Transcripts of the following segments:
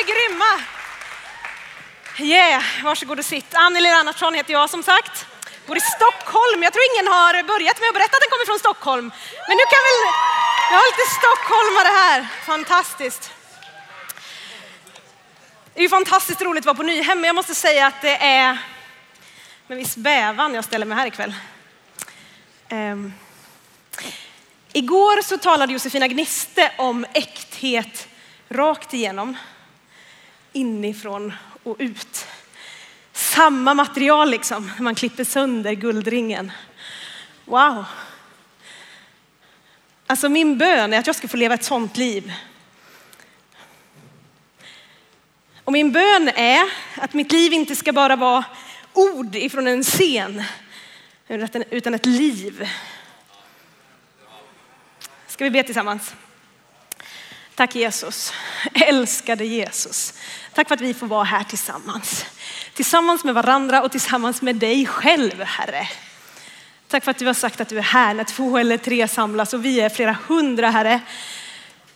är grymma! Yeah, varsågod och sitt. Anneli Lennartsson heter jag som sagt. Bor i Stockholm. Jag tror ingen har börjat med att berätta att den kommer från Stockholm. Men nu kan väl, jag har lite stockholmare här. Fantastiskt. Det är ju fantastiskt roligt att vara på Nyhem, men jag måste säga att det är med viss bävan jag ställer mig här ikväll. Um, igår så talade Josefina Gniste om äkthet rakt igenom, inifrån och ut. Samma material liksom, när man klipper sönder guldringen. Wow! Alltså min bön är att jag ska få leva ett sånt liv. Och min bön är att mitt liv inte ska bara vara ord ifrån en scen, utan ett liv. Ska vi be tillsammans? Tack Jesus, älskade Jesus. Tack för att vi får vara här tillsammans. Tillsammans med varandra och tillsammans med dig själv Herre. Tack för att du har sagt att du är här när två eller tre samlas och vi är flera hundra Herre.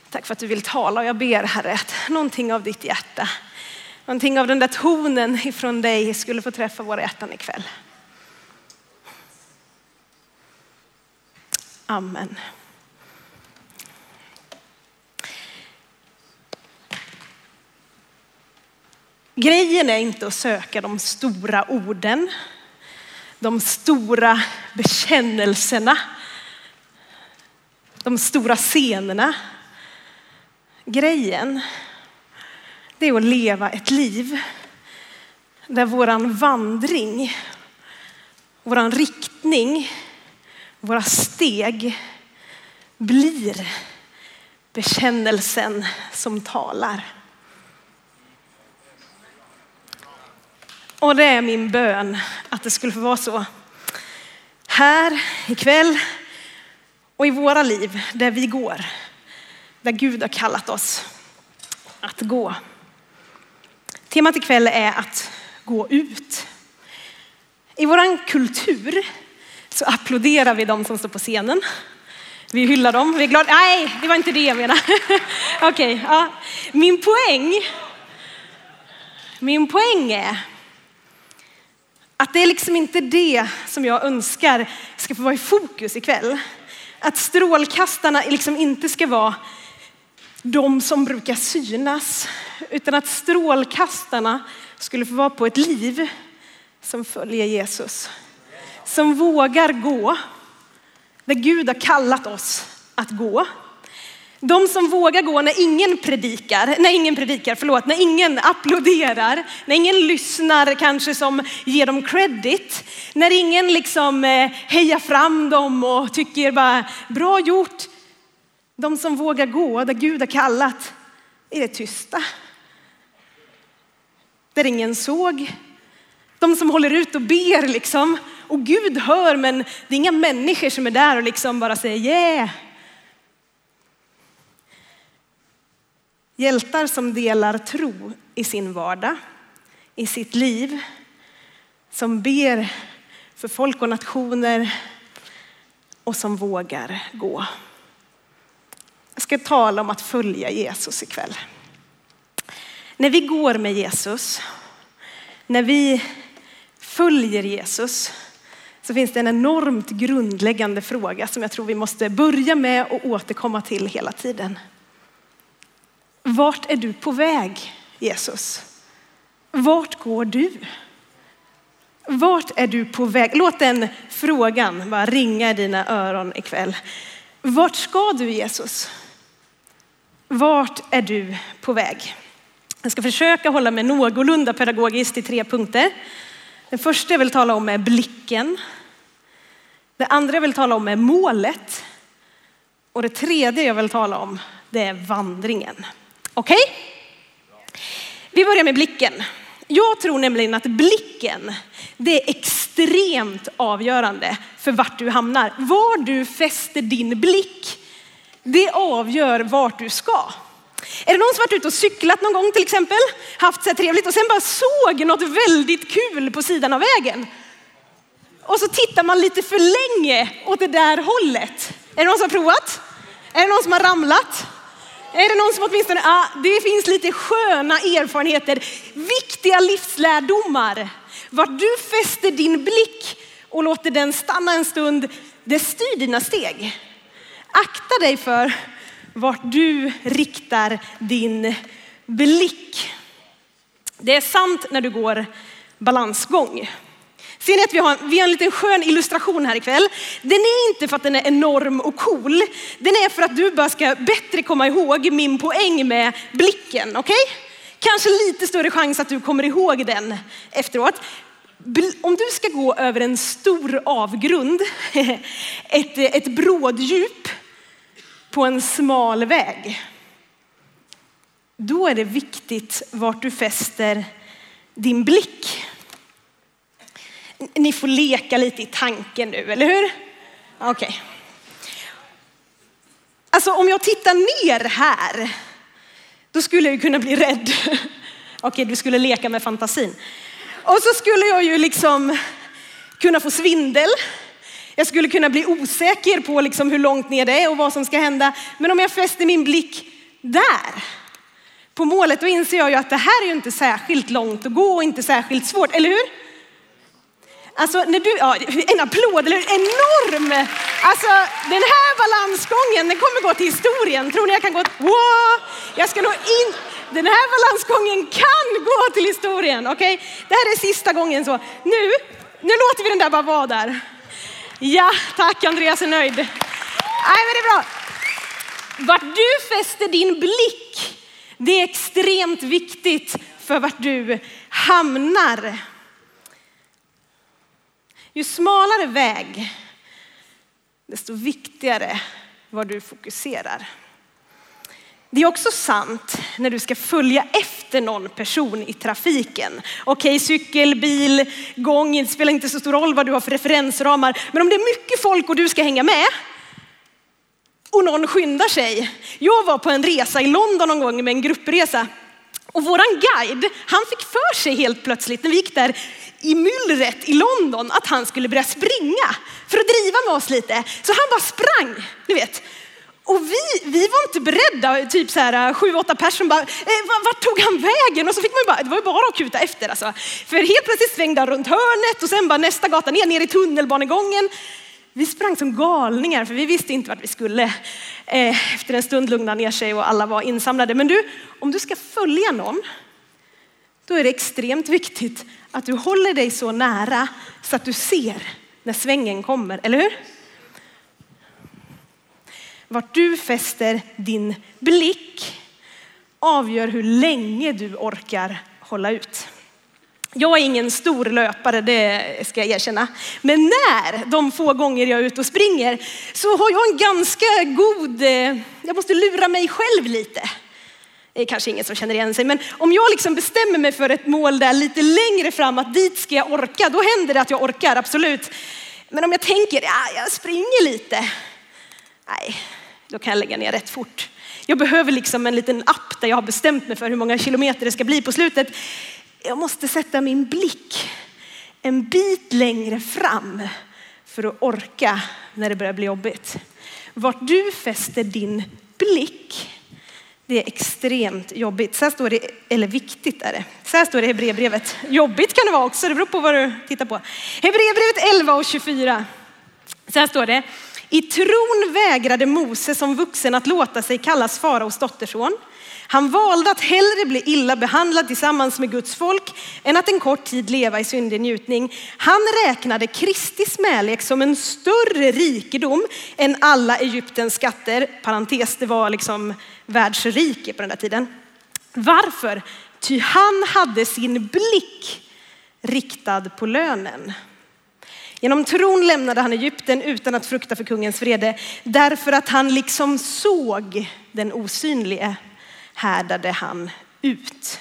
Tack för att du vill tala och jag ber Herre att någonting av ditt hjärta, någonting av den där tonen ifrån dig skulle få träffa våra hjärtan ikväll. Amen. Grejen är inte att söka de stora orden, de stora bekännelserna, de stora scenerna. Grejen, det är att leva ett liv där våran vandring, våran riktning, våra steg blir bekännelsen som talar. Och det är min bön att det skulle få vara så. Här ikväll och i våra liv där vi går, där Gud har kallat oss att gå. Temat ikväll är att gå ut. I vår kultur så applåderar vi de som står på scenen. Vi hyllar dem, vi är glada. Nej, det var inte det jag menade. Okej, okay, ja. Min poäng, min poäng är att det är liksom inte det som jag önskar ska få vara i fokus ikväll. Att strålkastarna liksom inte ska vara de som brukar synas, utan att strålkastarna skulle få vara på ett liv som följer Jesus. Som vågar gå där Gud har kallat oss att gå. De som vågar gå när ingen predikar, när ingen predikar, förlåt, när ingen applåderar, när ingen lyssnar kanske som ger dem credit, när ingen liksom eh, hejar fram dem och tycker bara bra gjort. De som vågar gå där Gud har kallat i det tysta. Där ingen såg. De som håller ut och ber liksom. Och Gud hör men det är inga människor som är där och liksom bara säger yeah. Hjältar som delar tro i sin vardag, i sitt liv. Som ber för folk och nationer och som vågar gå. Jag ska tala om att följa Jesus ikväll. När vi går med Jesus, när vi följer Jesus, så finns det en enormt grundläggande fråga som jag tror vi måste börja med och återkomma till hela tiden. Vart är du på väg Jesus? Vart går du? Vart är du på väg? Låt den frågan bara ringa i dina öron ikväll. Vart ska du Jesus? Vart är du på väg? Jag ska försöka hålla mig någorlunda pedagogiskt i tre punkter. Den första jag vill tala om är blicken. Det andra jag vill tala om är målet. Och det tredje jag vill tala om det är vandringen. Okej? Okay? Vi börjar med blicken. Jag tror nämligen att blicken, det är extremt avgörande för vart du hamnar. Var du fäster din blick, det avgör vart du ska. Är det någon som varit ute och cyklat någon gång till exempel, haft så trevligt och sen bara såg något väldigt kul på sidan av vägen? Och så tittar man lite för länge åt det där hållet. Är det någon som har provat? Är det någon som har ramlat? Är det någon som åtminstone, ja, det finns lite sköna erfarenheter, viktiga livslärdomar. Vart du fäster din blick och låter den stanna en stund, det styr dina steg. Akta dig för vart du riktar din blick. Det är sant när du går balansgång. Ser ni att vi har, vi har en liten skön illustration här ikväll? Den är inte för att den är enorm och cool. Den är för att du bara ska bättre komma ihåg min poäng med blicken, okej? Okay? Kanske lite större chans att du kommer ihåg den efteråt. Om du ska gå över en stor avgrund, ett, ett bråddjup på en smal väg, då är det viktigt vart du fäster din blick. Ni får leka lite i tanken nu, eller hur? Okej. Okay. Alltså om jag tittar ner här, då skulle jag kunna bli rädd. Okej, okay, du skulle leka med fantasin. Och så skulle jag ju liksom kunna få svindel. Jag skulle kunna bli osäker på liksom hur långt ner det är och vad som ska hända. Men om jag fäster min blick där, på målet, då inser jag ju att det här är ju inte särskilt långt att gå och inte särskilt svårt, eller hur? Alltså, när du, ja, en applåd, eller enorm! Alltså, den här balansgången, den kommer gå till historien. Tror ni jag kan gå, wow! Jag ska nog in, den här balansgången kan gå till historien, okej? Okay? Det här är sista gången så. Nu, nu låter vi den där bara vara där. Ja, tack Andreas är nöjd. Nej, men det är bra. Vart du fäster din blick, det är extremt viktigt för vart du hamnar. Ju smalare väg, desto viktigare var du fokuserar. Det är också sant när du ska följa efter någon person i trafiken. Okej, cykel, bil, gång, det spelar inte så stor roll vad du har för referensramar. Men om det är mycket folk och du ska hänga med och någon skyndar sig. Jag var på en resa i London någon gång med en gruppresa och våran guide, han fick för sig helt plötsligt när vi gick där i myllret i London att han skulle börja springa för att driva med oss lite. Så han bara sprang, ni vet. Och vi, vi var inte beredda, typ så här sju, åtta personer bara, eh, vart tog han vägen? Och så fick man ju bara, det var ju bara att kuta efter alltså. För helt plötsligt svängde han runt hörnet och sen bara nästa gata ner, ner i tunnelbanegången. Vi sprang som galningar för vi visste inte vart vi skulle. Eh, efter en stund lugnade ner sig och alla var insamlade. Men du, om du ska följa någon, då är det extremt viktigt att du håller dig så nära så att du ser när svängen kommer, eller hur? Vart du fäster din blick avgör hur länge du orkar hålla ut. Jag är ingen stor löpare, det ska jag erkänna. Men när de få gånger jag är ute och springer så har jag en ganska god, eh, jag måste lura mig själv lite. Det är kanske ingen som känner igen sig, men om jag liksom bestämmer mig för ett mål där lite längre fram, att dit ska jag orka, då händer det att jag orkar, absolut. Men om jag tänker, ja, jag springer lite, nej, då kan jag lägga ner rätt fort. Jag behöver liksom en liten app där jag har bestämt mig för hur många kilometer det ska bli på slutet. Jag måste sätta min blick en bit längre fram för att orka när det börjar bli jobbigt. Vart du fäster din blick, det är extremt jobbigt. Så här står det, eller viktigt är det. Så här står det i Hebreerbrevet. Jobbigt kan det vara också, det beror på vad du tittar på. Hebreerbrevet 11 och 24. Så här står det. I tron vägrade Mose som vuxen att låta sig kallas faraos dotterson. Han valde att hellre bli illa behandlad tillsammans med Guds folk än att en kort tid leva i syndig njutning. Han räknade Kristi smälek som en större rikedom än alla Egyptens skatter. Parentes, det var liksom världsrike på den där tiden. Varför? Ty han hade sin blick riktad på lönen. Genom tron lämnade han Egypten utan att frukta för kungens vrede därför att han liksom såg den osynlige härdade han ut.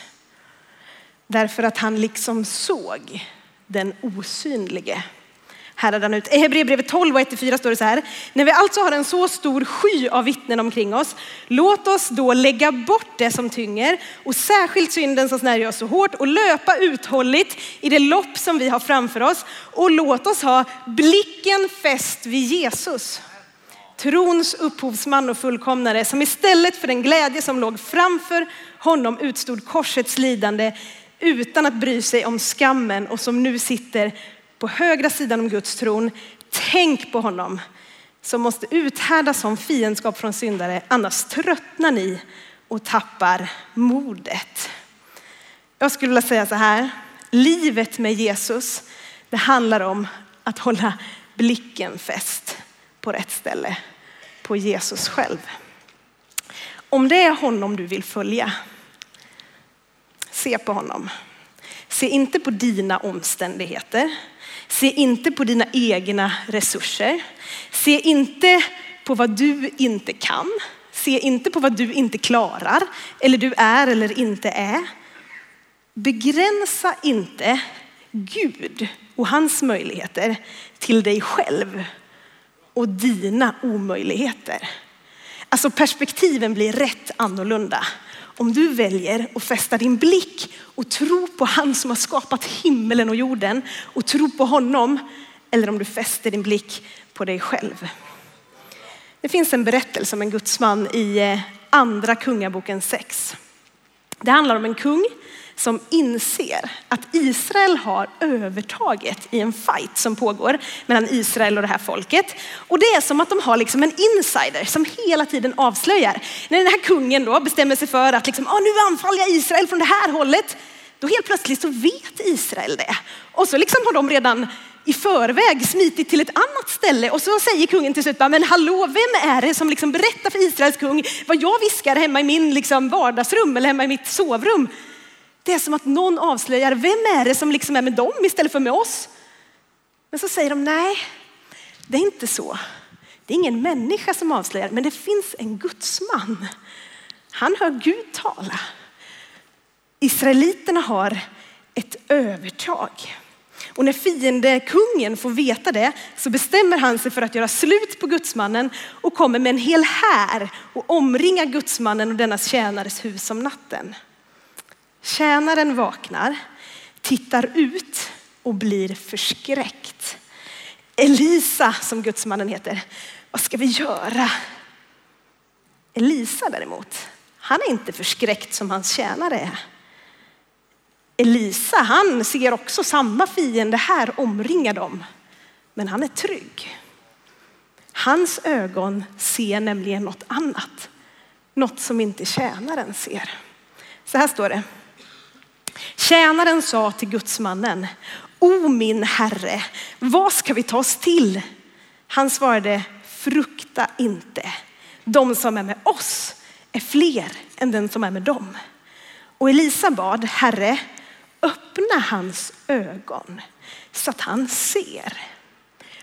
Därför att han liksom såg den osynlige härdade han ut. I Hebreerbrevet 12 och 1-4 står det så här. När vi alltså har en så stor sky av vittnen omkring oss, låt oss då lägga bort det som tynger och särskilt synden som snärjer oss så hårt och löpa uthålligt i det lopp som vi har framför oss och låt oss ha blicken fäst vid Jesus trons upphovsman och fullkomnare, som istället för den glädje som låg framför honom utstod korsets lidande utan att bry sig om skammen och som nu sitter på högra sidan om Guds tron. Tänk på honom som måste uthärda som fiendskap från syndare, annars tröttnar ni och tappar modet. Jag skulle vilja säga så här, livet med Jesus, det handlar om att hålla blicken fäst på rätt ställe, på Jesus själv. Om det är honom du vill följa, se på honom. Se inte på dina omständigheter. Se inte på dina egna resurser. Se inte på vad du inte kan. Se inte på vad du inte klarar eller du är eller inte är. Begränsa inte Gud och hans möjligheter till dig själv och dina omöjligheter. Alltså perspektiven blir rätt annorlunda om du väljer att fästa din blick och tro på han som har skapat himmelen och jorden och tro på honom eller om du fäster din blick på dig själv. Det finns en berättelse om en gudsman i eh, andra kungaboken 6. Det handlar om en kung som inser att Israel har övertaget i en fight som pågår mellan Israel och det här folket. Och det är som att de har liksom en insider som hela tiden avslöjar. När den här kungen då bestämmer sig för att liksom, ah, nu anfaller jag Israel från det här hållet. Då helt plötsligt så vet Israel det. Och så liksom har de redan i förväg smitit till ett annat ställe och så säger kungen till slut, men hallå, vem är det som liksom berättar för Israels kung vad jag viskar hemma i min liksom vardagsrum eller hemma i mitt sovrum? Det är som att någon avslöjar, vem är det som liksom är med dem istället för med oss? Men så säger de, nej, det är inte så. Det är ingen människa som avslöjar, men det finns en gudsman. Han hör Gud tala. Israeliterna har ett övertag. Och när fiendekungen får veta det så bestämmer han sig för att göra slut på gudsmannen och kommer med en hel här och omringar gudsmannen och dennas tjänares hus om natten. Tjänaren vaknar, tittar ut och blir förskräckt. Elisa, som gudsmannen heter, vad ska vi göra? Elisa däremot, han är inte förskräckt som hans tjänare är. Elisa, han ser också samma fiende här omringa dem, men han är trygg. Hans ögon ser nämligen något annat, något som inte tjänaren ser. Så här står det. Tjänaren sa till gudsmannen, O min herre, vad ska vi ta oss till? Han svarade, frukta inte. De som är med oss är fler än den som är med dem. Och Elisa bad, Herre, öppna hans ögon så att han ser.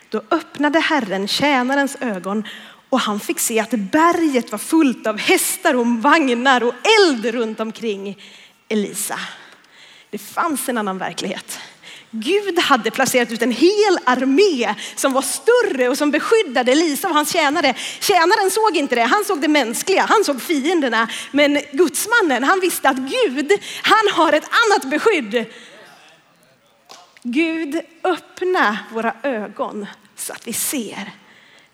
Då öppnade Herren tjänarens ögon och han fick se att berget var fullt av hästar och vagnar och eld runt omkring Elisa. Det fanns en annan verklighet. Gud hade placerat ut en hel armé som var större och som beskyddade Elisa och hans tjänare. Tjänaren såg inte det, han såg det mänskliga, han såg fienderna. Men gudsmannen, han visste att Gud, han har ett annat beskydd. Gud, öppna våra ögon så att vi ser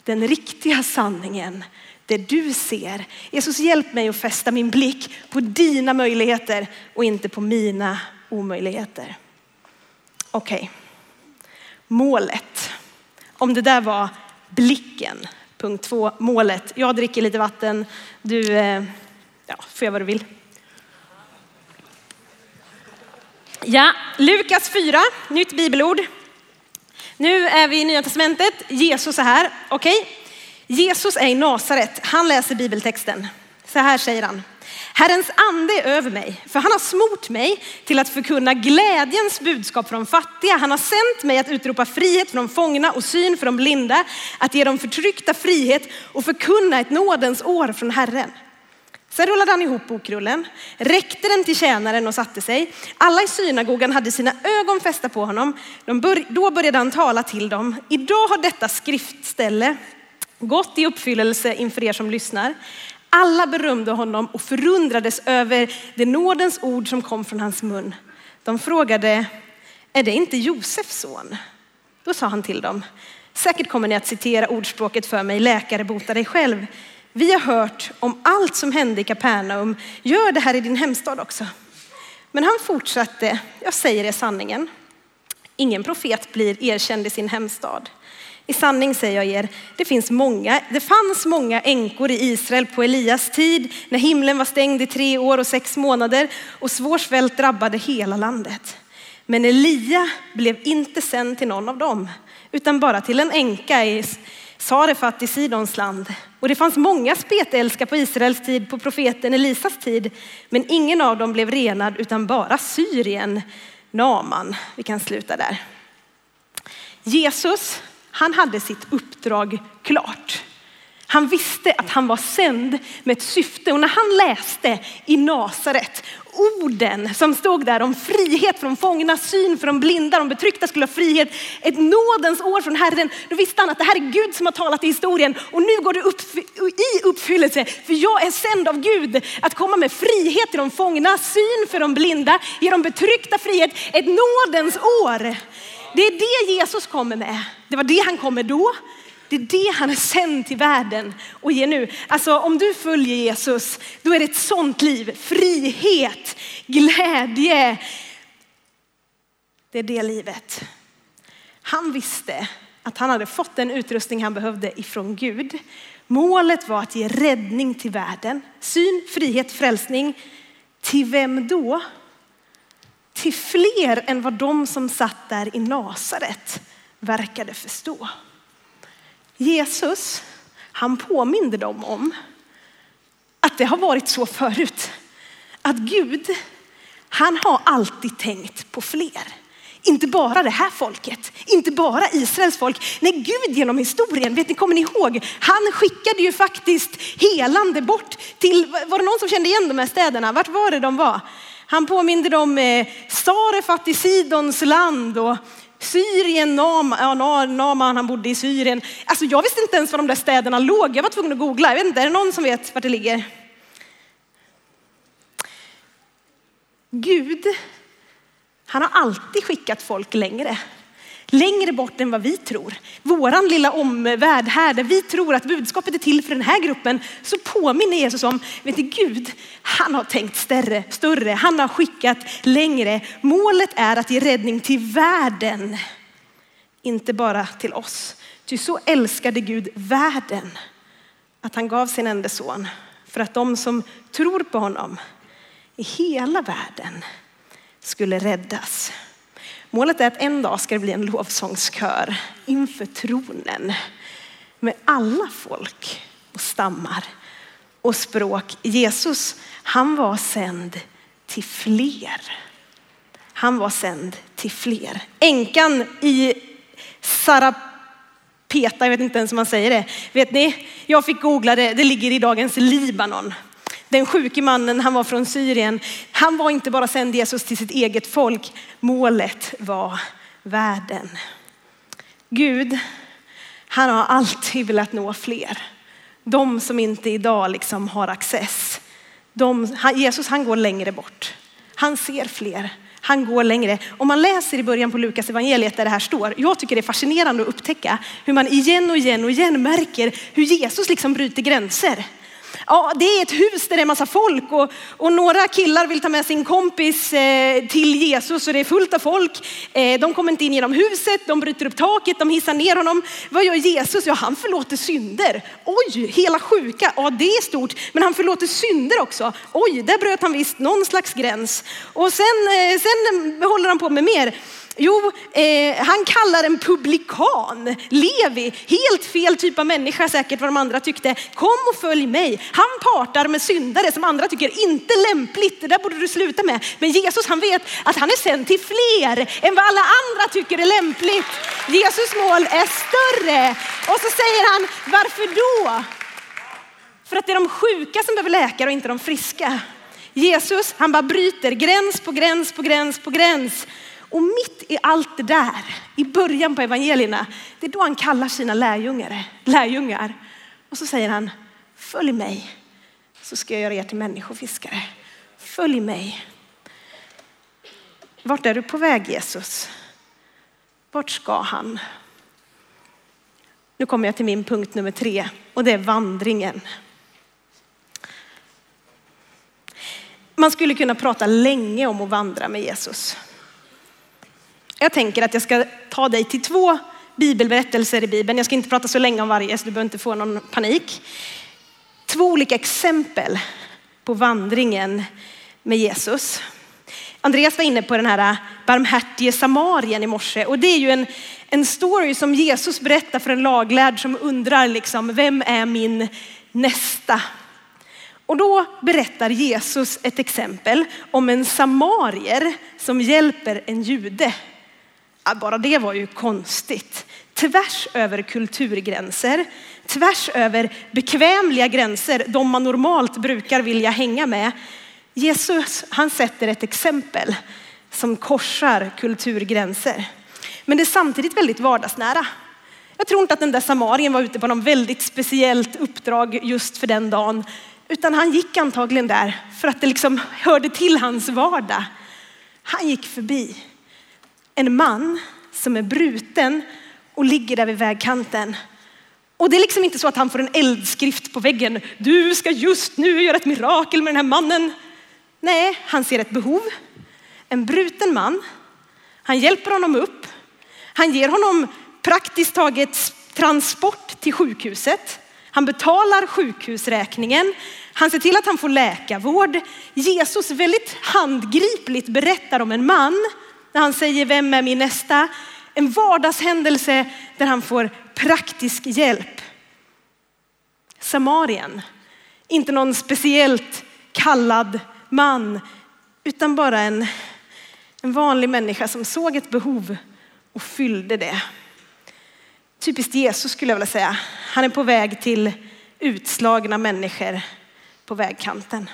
den riktiga sanningen det du ser. Jesus hjälp mig att fästa min blick på dina möjligheter och inte på mina omöjligheter. Okej, okay. målet. Om det där var blicken, punkt två, målet. Jag dricker lite vatten, du eh, ja, får göra vad du vill. Ja, Lukas 4, nytt bibelord. Nu är vi i Nya Testamentet. Jesus är här. Okej, okay. Jesus är i Nasaret. Han läser bibeltexten. Så här säger han. Herrens ande är över mig, för han har smort mig till att förkunna glädjens budskap för de fattiga. Han har sänt mig att utropa frihet för de fångna och syn för de blinda, att ge de förtryckta frihet och förkunna ett nådens år från Herren. Sen rullade han ihop bokrullen, räckte den till tjänaren och satte sig. Alla i synagogan hade sina ögon fästa på honom. Bör, då började han tala till dem. Idag har detta skriftställe gått i uppfyllelse inför er som lyssnar. Alla berömde honom och förundrades över det nådens ord som kom från hans mun. De frågade, är det inte Josefs son? Då sa han till dem, Säkert kommer ni att citera ordspråket för mig, läkare bota dig själv. Vi har hört om allt som hände i Kapernaum. Gör det här i din hemstad också. Men han fortsatte, jag säger er sanningen. Ingen profet blir erkänd i sin hemstad. I sanning säger jag er, det, finns många, det fanns många änkor i Israel på Elias tid när himlen var stängd i tre år och sex månader och svår svält drabbade hela landet. Men Elia blev inte sänd till någon av dem, utan bara till en änka i Sarefat i Sidons land. Och det fanns många spetälska på Israels tid, på profeten Elisas tid, men ingen av dem blev renad utan bara Syrien, Naman. Vi kan sluta där. Jesus, han hade sitt uppdrag klart. Han visste att han var sänd med ett syfte och när han läste i Nasaret orden som stod där om frihet från fångna, syn för de blinda, de betryckta skulle ha frihet, ett nådens år från Herren. Då visste han att det här är Gud som har talat i historien och nu går det upp, i uppfyllelse. För jag är sänd av Gud att komma med frihet till de fångna, syn för de blinda, ge de betryckta frihet, ett nådens år. Det är det Jesus kommer med. Det var det han kom med då. Det är det han är sänd till världen och ger nu. Alltså om du följer Jesus, då är det ett sånt liv. Frihet, glädje. Det är det livet. Han visste att han hade fått den utrustning han behövde ifrån Gud. Målet var att ge räddning till världen. Syn, frihet, frälsning. Till vem då? Till fler än vad de som satt där i Nasaret verkade förstå. Jesus, han påminde dem om att det har varit så förut. Att Gud, han har alltid tänkt på fler. Inte bara det här folket, inte bara Israels folk. Nej, Gud genom historien, vet ni, kommer ni ihåg? Han skickade ju faktiskt helande bort till, var det någon som kände igen de här städerna? Vart var det de var? Han påminde dem eh, Sarefat i Sidons land och Syrien, Naman, Naman, han bodde i Syrien. Alltså jag visste inte ens var de där städerna låg. Jag var tvungen att googla. Jag vet inte, är det någon som vet vart det ligger? Gud, han har alltid skickat folk längre. Längre bort än vad vi tror. Våran lilla omvärld här där vi tror att budskapet är till för den här gruppen så påminner Jesus om, vet du Gud, han har tänkt större, större, han har skickat längre. Målet är att ge räddning till världen, inte bara till oss. Ty så älskade Gud världen att han gav sin enda son för att de som tror på honom i hela världen skulle räddas. Målet är att en dag ska det bli en lovsångskör inför tronen med alla folk och stammar och språk. Jesus, han var sänd till fler. Han var sänd till fler. Änkan i Sarapeta, jag vet inte ens hur man säger det. Vet ni, jag fick googla det, det ligger i dagens Libanon. Den sjuke mannen, han var från Syrien. Han var inte bara sänd Jesus till sitt eget folk. Målet var världen. Gud, han har alltid velat nå fler. De som inte idag liksom har access. De, Jesus han går längre bort. Han ser fler. Han går längre. Om man läser i början på Lukas evangeliet där det här står. Jag tycker det är fascinerande att upptäcka hur man igen och igen och igen märker hur Jesus liksom bryter gränser. Ja, det är ett hus där det är massa folk och, och några killar vill ta med sin kompis eh, till Jesus och det är fullt av folk. Eh, de kommer inte in genom huset, de bryter upp taket, de hissar ner honom. Vad gör Jesus? Ja, han förlåter synder. Oj, hela sjuka. Ja, det är stort. Men han förlåter synder också. Oj, där bröt han visst någon slags gräns. Och sen, eh, sen håller han på med mer. Jo, eh, han kallar en publikan, Levi, helt fel typ av människa säkert vad de andra tyckte. Kom och följ mig. Han partar med syndare som andra tycker inte lämpligt, det där borde du sluta med. Men Jesus han vet att han är sänd till fler än vad alla andra tycker är lämpligt. Jesus mål är större. Och så säger han, varför då? För att det är de sjuka som behöver läkare och inte de friska. Jesus, han bara bryter gräns på gräns på gräns på gräns. Och mitt i allt det där, i början på evangelierna, det är då han kallar sina lärjungar. lärjungar. Och så säger han, följ mig så ska jag göra er till människofiskare. Följ mig. Vart är du på väg Jesus? Vart ska han? Nu kommer jag till min punkt nummer tre och det är vandringen. Man skulle kunna prata länge om att vandra med Jesus. Jag tänker att jag ska ta dig till två bibelberättelser i Bibeln. Jag ska inte prata så länge om varje så du behöver inte få någon panik. Två olika exempel på vandringen med Jesus. Andreas var inne på den här barmhärtige samarien i morse och det är ju en, en story som Jesus berättar för en laglärd som undrar liksom, vem är min nästa? Och då berättar Jesus ett exempel om en samarier som hjälper en jude bara det var ju konstigt. Tvärs över kulturgränser, tvärs över bekvämliga gränser, de man normalt brukar vilja hänga med. Jesus, han sätter ett exempel som korsar kulturgränser. Men det är samtidigt väldigt vardagsnära. Jag tror inte att den där samarien var ute på någon väldigt speciellt uppdrag just för den dagen, utan han gick antagligen där för att det liksom hörde till hans vardag. Han gick förbi en man som är bruten och ligger där vid vägkanten. Och det är liksom inte så att han får en eldskrift på väggen. Du ska just nu göra ett mirakel med den här mannen. Nej, han ser ett behov. En bruten man. Han hjälper honom upp. Han ger honom praktiskt taget transport till sjukhuset. Han betalar sjukhusräkningen. Han ser till att han får läkarvård. Jesus väldigt handgripligt berättar om en man när han säger vem är min nästa? En vardagshändelse där han får praktisk hjälp. Samarien, inte någon speciellt kallad man, utan bara en, en vanlig människa som såg ett behov och fyllde det. Typiskt Jesus skulle jag vilja säga. Han är på väg till utslagna människor på vägkanten.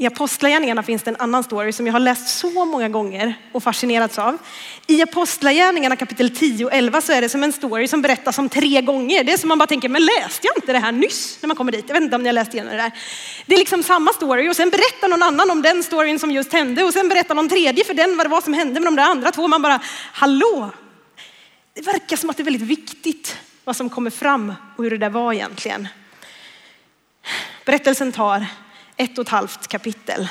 I Apostlagärningarna finns det en annan story som jag har läst så många gånger och fascinerats av. I Apostlagärningarna kapitel 10 och 11 så är det som en story som berättas om tre gånger. Det är som man bara tänker, men läste jag inte det här nyss när man kommer dit? Jag vet inte om ni har läst igenom det där. Det är liksom samma story och sen berättar någon annan om den storyn som just hände och sen berättar någon tredje för den vad det var som hände med de där andra två. Man bara, hallå? Det verkar som att det är väldigt viktigt vad som kommer fram och hur det där var egentligen. Berättelsen tar ett och ett halvt kapitel.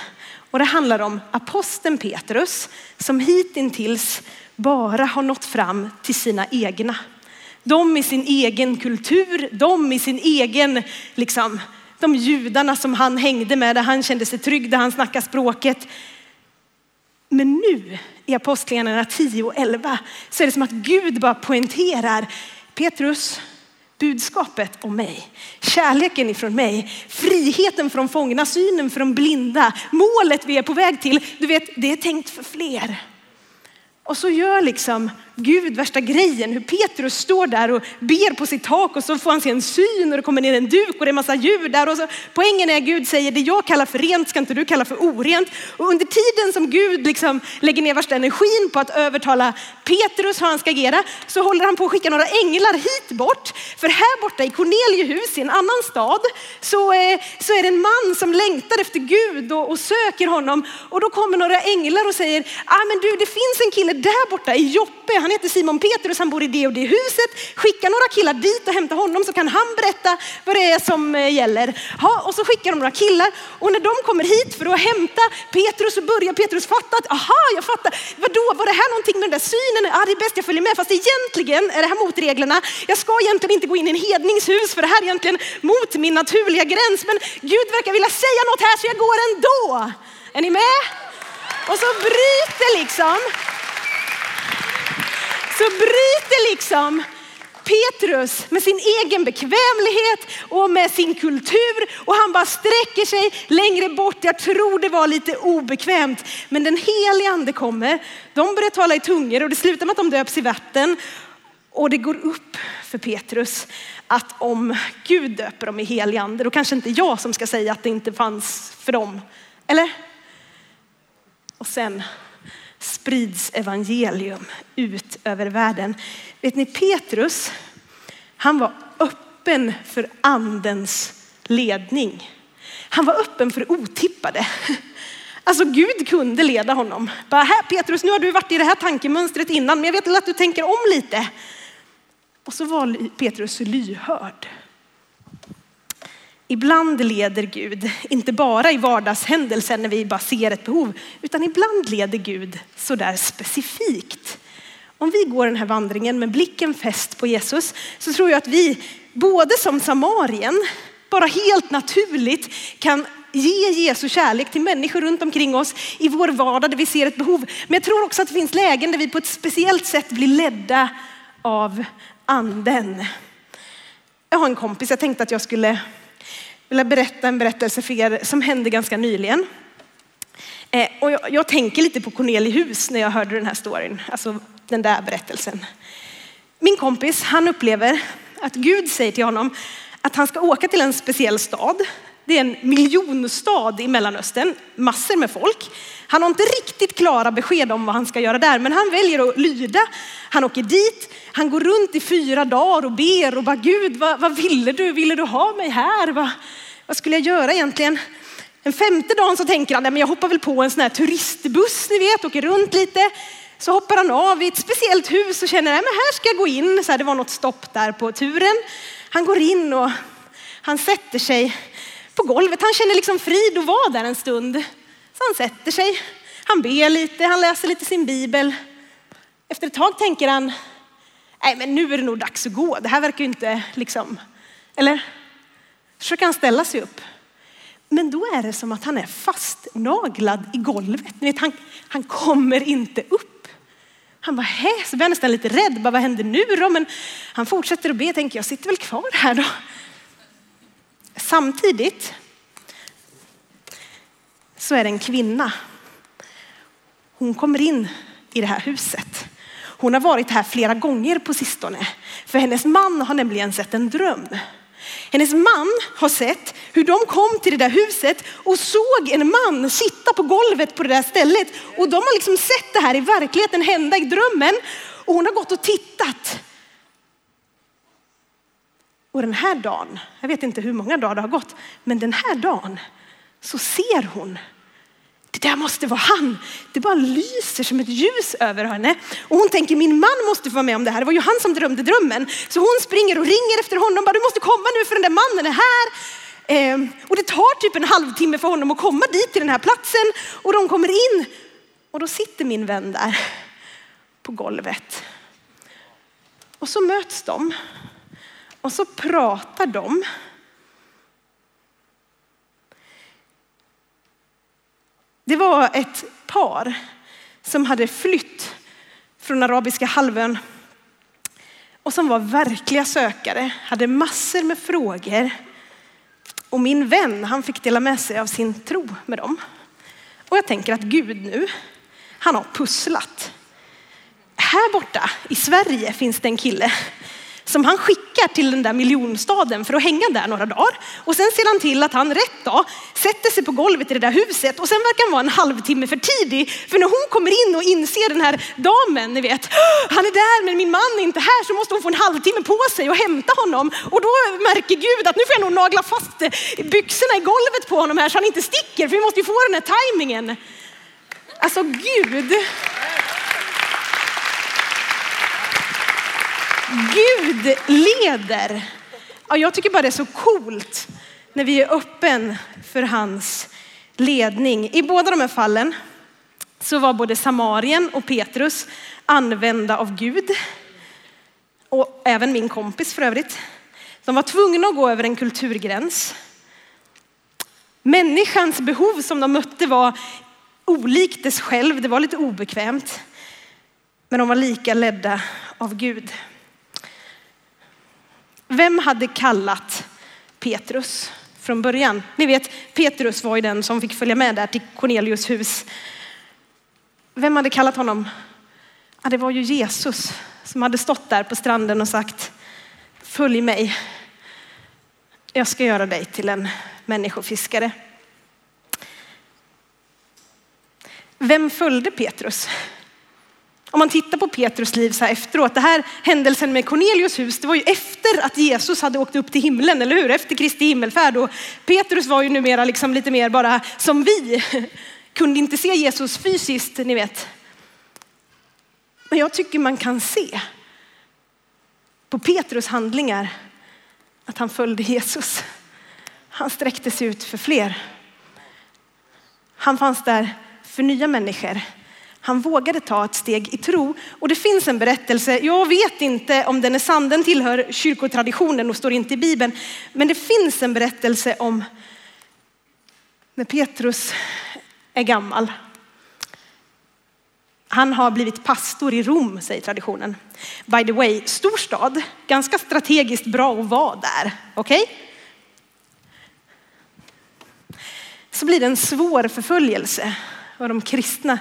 Och det handlar om aposteln Petrus som hittills bara har nått fram till sina egna. De i sin egen kultur, de i sin egen, liksom, de judarna som han hängde med, där han kände sig trygg, där han snackade språket. Men nu i Apostlagärningarna 10 och 11 så är det som att Gud bara poängterar Petrus, budskapet om mig, kärleken ifrån mig, friheten från fångna, synen från blinda, målet vi är på väg till. Du vet, det är tänkt för fler. Och så gör liksom Gud värsta grejen, hur Petrus står där och ber på sitt tak och så får han se en syn och det kommer ner en duk och det är massa djur där. Och så, poängen är att Gud säger det jag kallar för rent ska inte du kalla för orent. Och under tiden som Gud liksom lägger ner värsta energin på att övertala Petrus hur han ska agera så håller han på att skicka några änglar hit bort. För här borta i Corneliehus i en annan stad så, eh, så är det en man som längtar efter Gud och, och söker honom. Och då kommer några änglar och säger, ah, men du det finns en kille där borta i Joppe han heter Simon Petrus, han bor i det och det huset. Skicka några killar dit och hämta honom så kan han berätta vad det är som eh, gäller. Ja, och så skickar de några killar och när de kommer hit för att hämta Petrus så börjar Petrus fatta att aha, jag fattar. Vadå, var det här någonting med den där synen? Ja, det är bäst jag följer med. Fast egentligen är det här mot reglerna. Jag ska egentligen inte gå in i en hedningshus för det här är egentligen mot min naturliga gräns. Men Gud verkar vilja säga något här så jag går ändå. Är ni med? Och så bryter liksom så bryter liksom Petrus med sin egen bekvämlighet och med sin kultur och han bara sträcker sig längre bort. Jag tror det var lite obekvämt, men den helige ande kommer. De börjar tala i tungor och det slutar med att de döps i vatten och det går upp för Petrus att om Gud döper dem i helig ande, då kanske inte jag som ska säga att det inte fanns för dem. Eller? Och sen sprids evangelium ut över världen. Vet ni Petrus, han var öppen för andens ledning. Han var öppen för otippade. Alltså Gud kunde leda honom. Bara här Petrus, nu har du varit i det här tankemönstret innan, men jag vet att du tänker om lite. Och så var Petrus lyhörd. Ibland leder Gud, inte bara i vardagshändelser när vi bara ser ett behov, utan ibland leder Gud sådär specifikt. Om vi går den här vandringen med blicken fäst på Jesus så tror jag att vi, både som samarien, bara helt naturligt kan ge Jesu kärlek till människor runt omkring oss i vår vardag där vi ser ett behov. Men jag tror också att det finns lägen där vi på ett speciellt sätt blir ledda av anden. Jag har en kompis, jag tänkte att jag skulle vilja berätta en berättelse för er som hände ganska nyligen. Eh, och jag, jag, tänker lite på Cornelius när jag hörde den här storyn, alltså den där berättelsen. Min kompis, han upplever att Gud säger till honom att han ska åka till en speciell stad. Det är en miljonstad i Mellanöstern, massor med folk. Han har inte riktigt klara besked om vad han ska göra där, men han väljer att lyda. Han åker dit, han går runt i fyra dagar och ber och bara Gud, vad, vad ville du? Ville du ha mig här? Vad, vad skulle jag göra egentligen? Den femte dagen så tänker han, men jag hoppar väl på en sån här turistbuss, ni vet, åker runt lite. Så hoppar han av i ett speciellt hus och känner, men här ska jag gå in. Så här, det var något stopp där på turen. Han går in och han sätter sig på golvet. Han känner liksom frid att vara där en stund. Så han sätter sig, han ber lite, han läser lite sin bibel. Efter ett tag tänker han, nej men nu är det nog dags att gå. Det här verkar ju inte liksom, eller? Försöker han ställa sig upp. Men då är det som att han är fastnaglad i golvet. Ni vet, han, han kommer inte upp. Han bara, hä? Så blir han nästan lite rädd. Bara, vad händer nu då? Men han fortsätter att be. Tänker, jag sitter väl kvar här då. Samtidigt så är det en kvinna. Hon kommer in i det här huset. Hon har varit här flera gånger på sistone. För hennes man har nämligen sett en dröm. Hennes man har sett hur de kom till det där huset och såg en man sitta på golvet på det där stället. Och de har liksom sett det här i verkligheten hända i drömmen. Och hon har gått och tittat. Och den här dagen, jag vet inte hur många dagar det har gått, men den här dagen så ser hon det där måste vara han. Det bara lyser som ett ljus över henne. Och hon tänker min man måste få vara med om det här. Det var ju han som drömde drömmen. Så hon springer och ringer efter honom. Bara, du måste komma nu för den där mannen är här. Eh, och det tar typ en halvtimme för honom att komma dit till den här platsen. Och de kommer in. Och då sitter min vän där på golvet. Och så möts de. Och så pratar de. Det var ett par som hade flytt från arabiska halvön och som var verkliga sökare, hade massor med frågor. Och min vän, han fick dela med sig av sin tro med dem. Och jag tänker att Gud nu, han har pusslat. Här borta i Sverige finns det en kille som han skickar till den där miljonstaden för att hänga där några dagar. Och sen ser han till att han rätt dag sätter sig på golvet i det där huset och sen verkar han vara en halvtimme för tidig. För när hon kommer in och inser den här damen, ni vet, han är där men min man är inte här så måste hon få en halvtimme på sig och hämta honom. Och då märker Gud att nu får jag nog nagla fast byxorna i golvet på honom här så han inte sticker för vi måste ju få den här tajmingen. Alltså Gud. Gud leder. Ja, jag tycker bara det är så coolt när vi är öppen för hans ledning. I båda de här fallen så var både Samarien och Petrus använda av Gud. Och även min kompis för övrigt. De var tvungna att gå över en kulturgräns. Människans behov som de mötte var olikt dess själv. Det var lite obekvämt. Men de var lika ledda av Gud. Vem hade kallat Petrus från början? Ni vet, Petrus var ju den som fick följa med där till Cornelius hus. Vem hade kallat honom? Ja, det var ju Jesus som hade stått där på stranden och sagt följ mig. Jag ska göra dig till en människofiskare. Vem följde Petrus? Om man tittar på Petrus liv så här efteråt, det här händelsen med Cornelius hus, det var ju efter att Jesus hade åkt upp till himlen, eller hur? Efter Kristi himmelfärd. Och Petrus var ju numera liksom lite mer bara som vi, kunde inte se Jesus fysiskt, ni vet. Men jag tycker man kan se på Petrus handlingar att han följde Jesus. Han sträckte sig ut för fler. Han fanns där för nya människor. Han vågade ta ett steg i tro. Och det finns en berättelse, jag vet inte om den är sann, den tillhör kyrkotraditionen och står inte i Bibeln. Men det finns en berättelse om när Petrus är gammal. Han har blivit pastor i Rom, säger traditionen. By the way, stor stad, ganska strategiskt bra att vara där. Okej? Okay? Så blir det en svår förföljelse av de kristna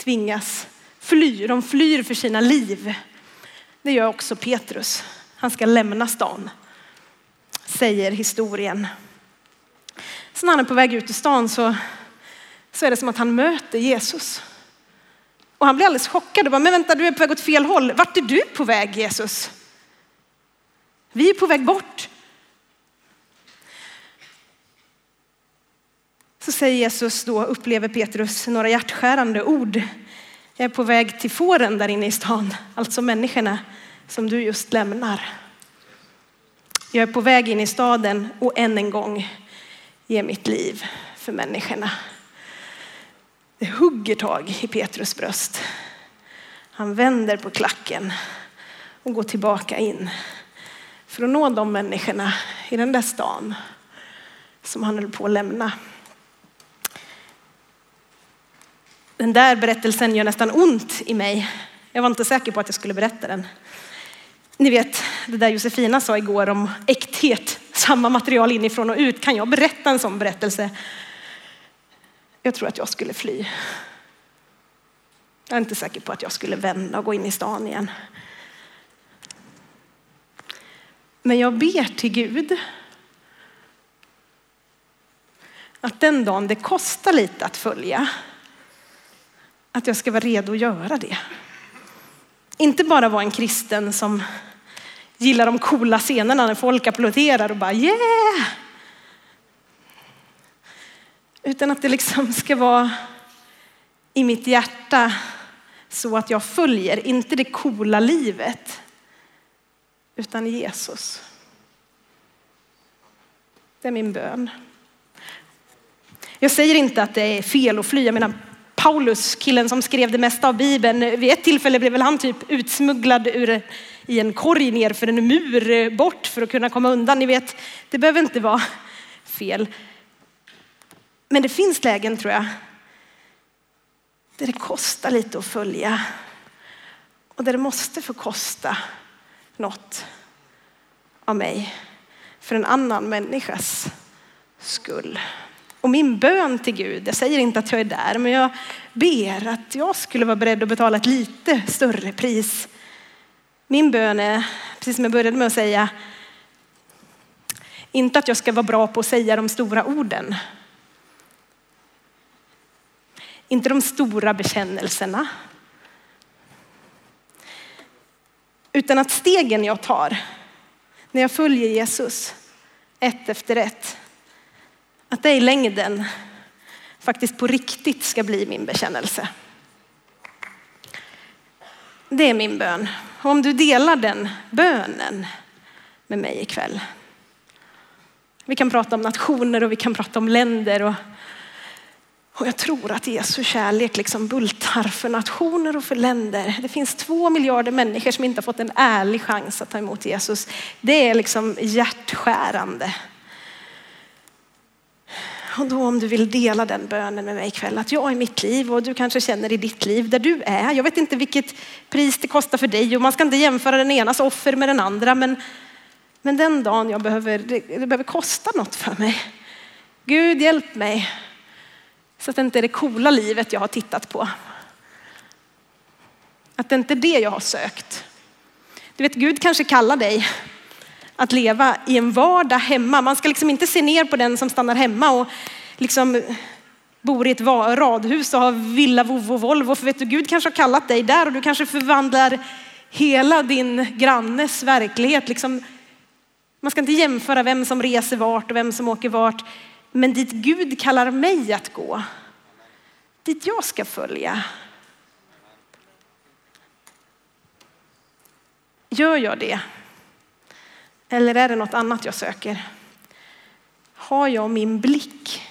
tvingas fly. De flyr för sina liv. Det gör också Petrus. Han ska lämna stan, säger historien. Så när han är på väg ut ur stan så, så är det som att han möter Jesus. Och han blir alldeles chockad och bara, men vänta du är på väg åt fel håll. Vart är du på väg Jesus? Vi är på väg bort. Så säger Jesus då, upplever Petrus några hjärtskärande ord. Jag är på väg till fåren där inne i stan, alltså människorna som du just lämnar. Jag är på väg in i staden och än en gång ge mitt liv för människorna. Det hugger tag i Petrus bröst. Han vänder på klacken och går tillbaka in för att nå de människorna i den där stan som han höll på att lämna. Den där berättelsen gör nästan ont i mig. Jag var inte säker på att jag skulle berätta den. Ni vet det där Josefina sa igår om äkthet, samma material inifrån och ut. Kan jag berätta en sån berättelse? Jag tror att jag skulle fly. Jag är inte säker på att jag skulle vända och gå in i stan igen. Men jag ber till Gud att den dagen det kostar lite att följa, att jag ska vara redo att göra det. Inte bara vara en kristen som gillar de coola scenerna när folk applåderar och bara yeah! Utan att det liksom ska vara i mitt hjärta så att jag följer, inte det coola livet, utan Jesus. Det är min bön. Jag säger inte att det är fel att fly. Jag menar, Paulus, killen som skrev det mesta av Bibeln, vid ett tillfälle blev väl han typ utsmugglad ur, i en korg ner för en mur eh, bort för att kunna komma undan. Ni vet, det behöver inte vara fel. Men det finns lägen tror jag, där det kostar lite att följa och där det måste få kosta något av mig för en annan människas skull. Och min bön till Gud, jag säger inte att jag är där, men jag ber att jag skulle vara beredd att betala ett lite större pris. Min bön är, precis som jag började med att säga, inte att jag ska vara bra på att säga de stora orden. Inte de stora bekännelserna. Utan att stegen jag tar när jag följer Jesus ett efter ett att det i längden faktiskt på riktigt ska bli min bekännelse. Det är min bön. Och om du delar den bönen med mig ikväll. Vi kan prata om nationer och vi kan prata om länder. Och, och jag tror att Jesu kärlek liksom bultar för nationer och för länder. Det finns två miljarder människor som inte har fått en ärlig chans att ta emot Jesus. Det är liksom hjärtskärande. Och då om du vill dela den bönen med mig ikväll, att jag i mitt liv och du kanske känner i ditt liv där du är. Jag vet inte vilket pris det kostar för dig och man ska inte jämföra den enas offer med den andra. Men, men den dagen jag behöver, det, det behöver kosta något för mig. Gud hjälp mig så att det inte är det coola livet jag har tittat på. Att det inte är det jag har sökt. Du vet Gud kanske kallar dig att leva i en vardag hemma. Man ska liksom inte se ner på den som stannar hemma och liksom bor i ett radhus och har villa, vovo, volvo. För vet du, Gud kanske har kallat dig där och du kanske förvandlar hela din grannes verklighet. Liksom, man ska inte jämföra vem som reser vart och vem som åker vart. Men dit Gud kallar mig att gå, dit jag ska följa. Gör jag det? Eller är det något annat jag söker? Har jag min blick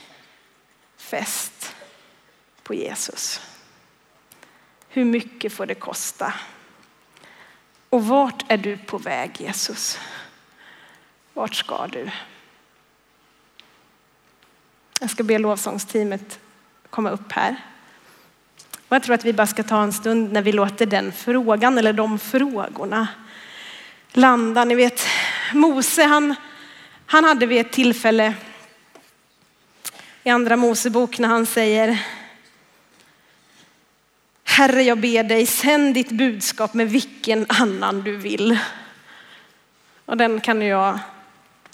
fäst på Jesus? Hur mycket får det kosta? Och vart är du på väg Jesus? Vart ska du? Jag ska be lovsångsteamet komma upp här. Och jag tror att vi bara ska ta en stund när vi låter den frågan eller de frågorna landa. Ni vet, Mose han, han hade vid ett tillfälle i andra Mosebok när han säger Herre, jag ber dig, sänd ditt budskap med vilken annan du vill. Och den kan jag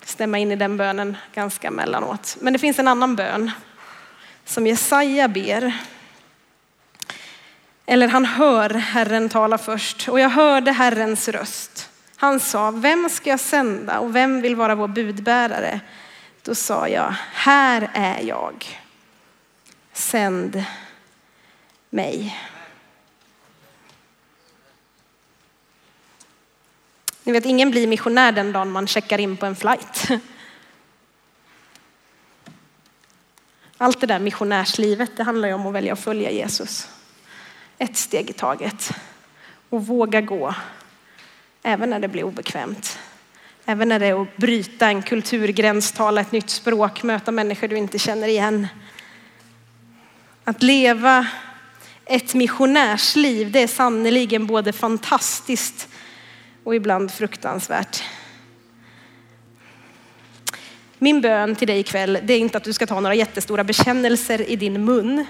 stämma in i den bönen ganska mellanåt. Men det finns en annan bön som Jesaja ber. Eller han hör Herren tala först. Och jag hörde Herrens röst. Han sa, vem ska jag sända och vem vill vara vår budbärare? Då sa jag, här är jag. Sänd mig. Ni vet, ingen blir missionär den dagen man checkar in på en flight. Allt det där missionärslivet, det handlar ju om att välja att följa Jesus. Ett steg i taget och våga gå, även när det blir obekvämt. Även när det är att bryta en kulturgräns, tala ett nytt språk, möta människor du inte känner igen. Att leva ett missionärsliv, det är sannerligen både fantastiskt och ibland fruktansvärt. Min bön till dig ikväll, det är inte att du ska ta några jättestora bekännelser i din mun,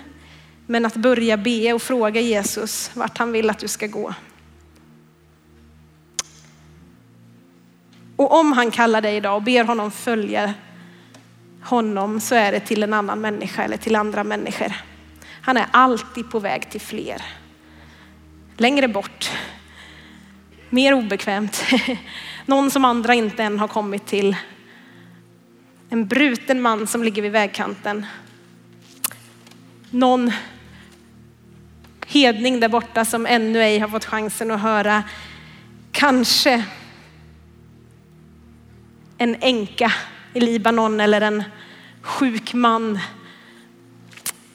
men att börja be och fråga Jesus vart han vill att du ska gå. Och om han kallar dig idag och ber honom följa honom så är det till en annan människa eller till andra människor. Han är alltid på väg till fler. Längre bort, mer obekvämt, någon som andra inte än har kommit till. En bruten man som ligger vid vägkanten. Någon hedning där borta som ännu ej har fått chansen att höra kanske en änka i Libanon eller en sjuk man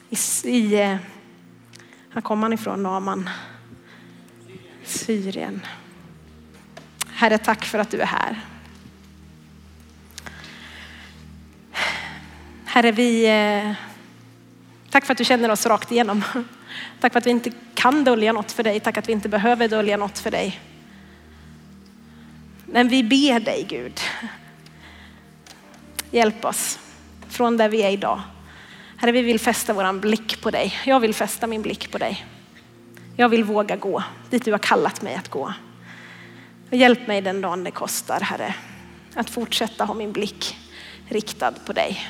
i, i eh, här kom han ifrån, Naman, Syrien. Herre, tack för att du är här. Herre, vi, eh, tack för att du känner oss rakt igenom. Tack för att vi inte kan dölja något för dig. Tack att vi inte behöver dölja något för dig. Men vi ber dig Gud, hjälp oss från där vi är idag. Herre, vi vill fästa våran blick på dig. Jag vill fästa min blick på dig. Jag vill våga gå dit du har kallat mig att gå. Hjälp mig den dagen det kostar, Herre, att fortsätta ha min blick riktad på dig.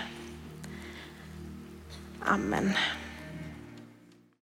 Amen.